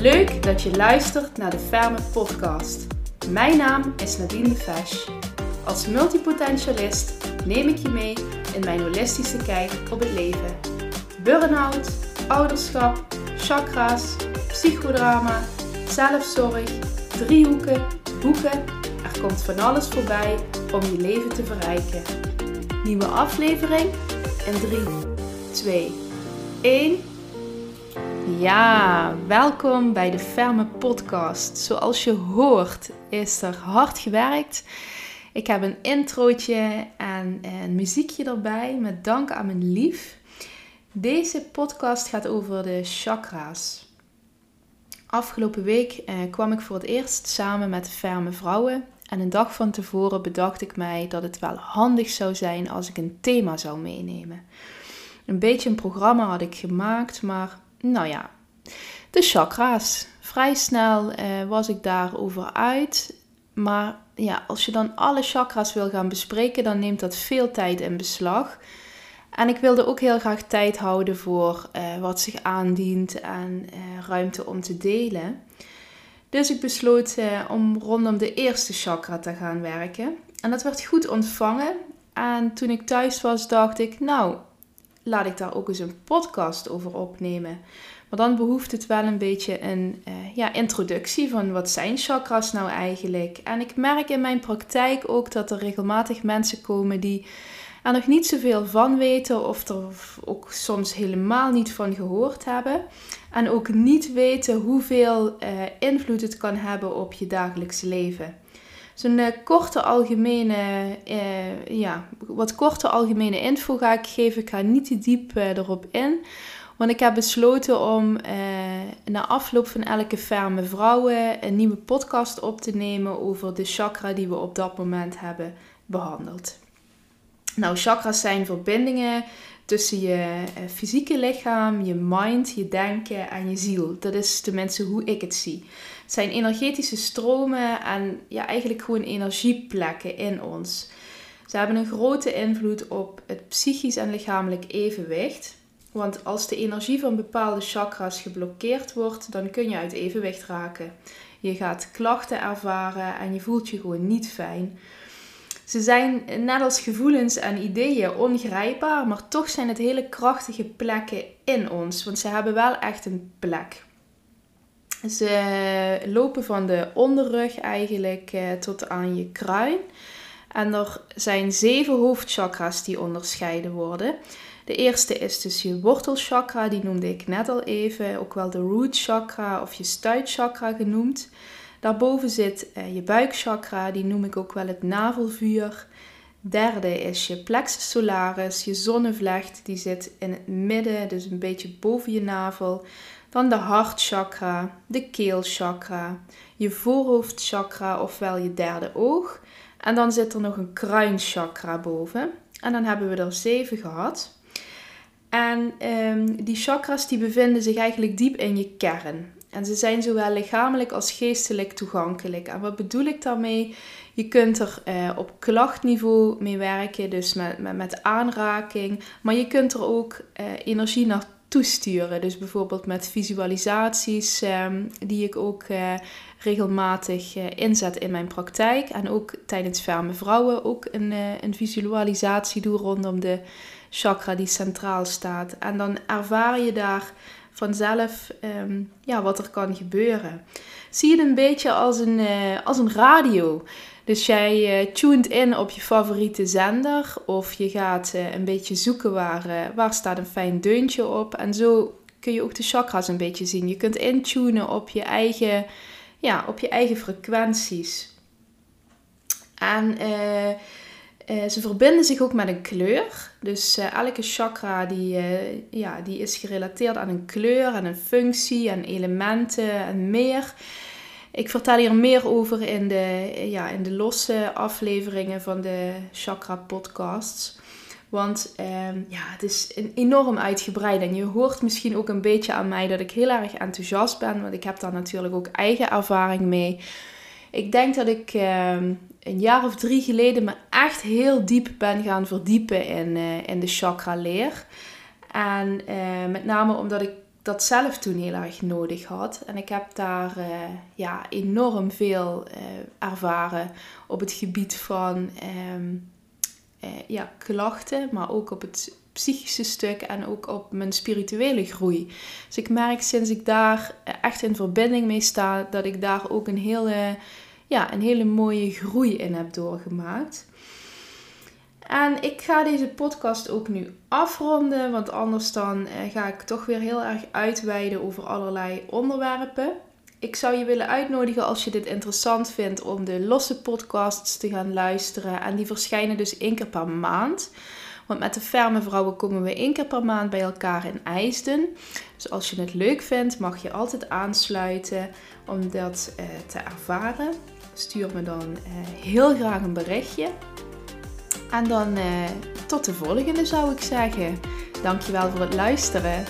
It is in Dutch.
Leuk dat je luistert naar de Ferme Podcast. Mijn naam is Nadine de. Als multipotentialist neem ik je mee in mijn holistische kijk op het leven. Burn-out, ouderschap, chakra's, psychodrama, zelfzorg, driehoeken, boeken. Er komt van alles voorbij om je leven te verrijken. Nieuwe aflevering in 3, 2, 1. Ja, welkom bij de Ferme Podcast. Zoals je hoort is er hard gewerkt. Ik heb een introotje en een muziekje erbij met dank aan mijn lief. Deze podcast gaat over de chakra's. Afgelopen week eh, kwam ik voor het eerst samen met de Ferme Vrouwen. En een dag van tevoren bedacht ik mij dat het wel handig zou zijn als ik een thema zou meenemen. Een beetje een programma had ik gemaakt, maar nou ja, de chakra's. Vrij snel eh, was ik daarover uit. Maar ja, als je dan alle chakra's wil gaan bespreken, dan neemt dat veel tijd in beslag. En ik wilde ook heel graag tijd houden voor eh, wat zich aandient en eh, ruimte om te delen. Dus ik besloot om rondom de eerste chakra te gaan werken. En dat werd goed ontvangen. En toen ik thuis was, dacht ik, nou, laat ik daar ook eens een podcast over opnemen. Maar dan behoeft het wel een beetje een uh, ja, introductie van wat zijn chakras nou eigenlijk. En ik merk in mijn praktijk ook dat er regelmatig mensen komen die er nog niet zoveel van weten of er ook soms helemaal niet van gehoord hebben. En ook niet weten hoeveel uh, invloed het kan hebben op je dagelijkse leven. Zo'n uh, korte algemene, uh, ja, wat korte algemene info ga ik geven. Ik ga niet te diep erop in. Want ik heb besloten om na afloop van elke ferme vrouwen een nieuwe podcast op te nemen over de chakra die we op dat moment hebben behandeld. Nou, chakras zijn verbindingen tussen je eh, fysieke lichaam, je mind, je denken en je ziel. Dat is tenminste hoe ik het zie. Het zijn energetische stromen en ja, eigenlijk gewoon energieplekken in ons. Ze hebben een grote invloed op het psychisch en lichamelijk evenwicht. Want als de energie van bepaalde chakras geblokkeerd wordt, dan kun je uit evenwicht raken. Je gaat klachten ervaren en je voelt je gewoon niet fijn. Ze zijn net als gevoelens en ideeën ongrijpbaar, maar toch zijn het hele krachtige plekken in ons, want ze hebben wel echt een plek. Ze lopen van de onderrug eigenlijk eh, tot aan je kruin. En er zijn zeven hoofdchakras die onderscheiden worden. De eerste is dus je wortelchakra, die noemde ik net al even, ook wel de root chakra of je stuitchakra genoemd. Daarboven zit uh, je buikchakra, die noem ik ook wel het navelvuur. Derde is je plexus solaris, je zonnevlecht, die zit in het midden, dus een beetje boven je navel. Dan de hartchakra, de keelchakra, je voorhoofdchakra, ofwel je derde oog. En dan zit er nog een kruinchakra boven. En dan hebben we er zeven gehad. En um, die chakras die bevinden zich eigenlijk diep in je kern. En ze zijn zowel lichamelijk als geestelijk toegankelijk. En wat bedoel ik daarmee? Je kunt er eh, op klachtniveau mee werken, dus met, met, met, aanraking. Maar je kunt er ook eh, energie naartoe sturen. Dus bijvoorbeeld met visualisaties, ehm, die ik ook eh, regelmatig eh, inzet in mijn praktijk. En ook tijdens Ferme Vrouwen ook een, eh, een visualisatie doe rondom de chakra die centraal staat. En dan ervaar je daar vanzelf um, ja, wat er kan gebeuren. Zie het een beetje als een, uh, als een radio. Dus jij uh, tuned in op je favoriete zender of je gaat uh, een beetje zoeken waar, waar staat een fijn deuntje op. En zo kun je ook de chakras een beetje zien. Je kunt intunen op je eigen, ja, op je eigen frequenties. En uh, ze verbinden zich ook met een kleur. Dus uh, elke chakra die, uh, ja, die is gerelateerd aan een kleur en een functie en elementen en meer. Ik vertel hier meer over in de, ja, in de losse afleveringen van de chakra podcasts. Want ehm, ja, het is enorm uitgebreid. En je hoort misschien ook een beetje aan mij dat ik heel erg enthousiast ben. Want ik heb daar natuurlijk ook eigen ervaring mee. Ik denk dat ik ehm, een jaar of drie geleden me echt heel diep ben gaan verdiepen in, uh, in de chakra leer. En uh, met name omdat ik dat zelf toen heel erg nodig had. En ik heb daar uh, ja, enorm veel ervaren op het gebied van uh, ja, klachten, maar ook op het psychische stuk en ook op mijn spirituele groei. Dus ik merk sinds ik daar echt in verbinding mee sta, dat ik daar ook een hele, ja, een hele mooie groei in heb doorgemaakt. En ik ga deze podcast ook nu afronden, want anders dan eh, ga ik toch weer heel erg uitweiden over allerlei onderwerpen. Ik zou je willen uitnodigen als je dit interessant vindt om de losse podcasts te gaan luisteren. En die verschijnen dus één keer per maand. Want met de ferme vrouwen komen we één keer per maand bij elkaar in IJsden. Dus als je het leuk vindt, mag je altijd aansluiten om dat eh, te ervaren. Stuur me dan eh, heel graag een berichtje. En dan eh, tot de volgende zou ik zeggen. Dankjewel voor het luisteren.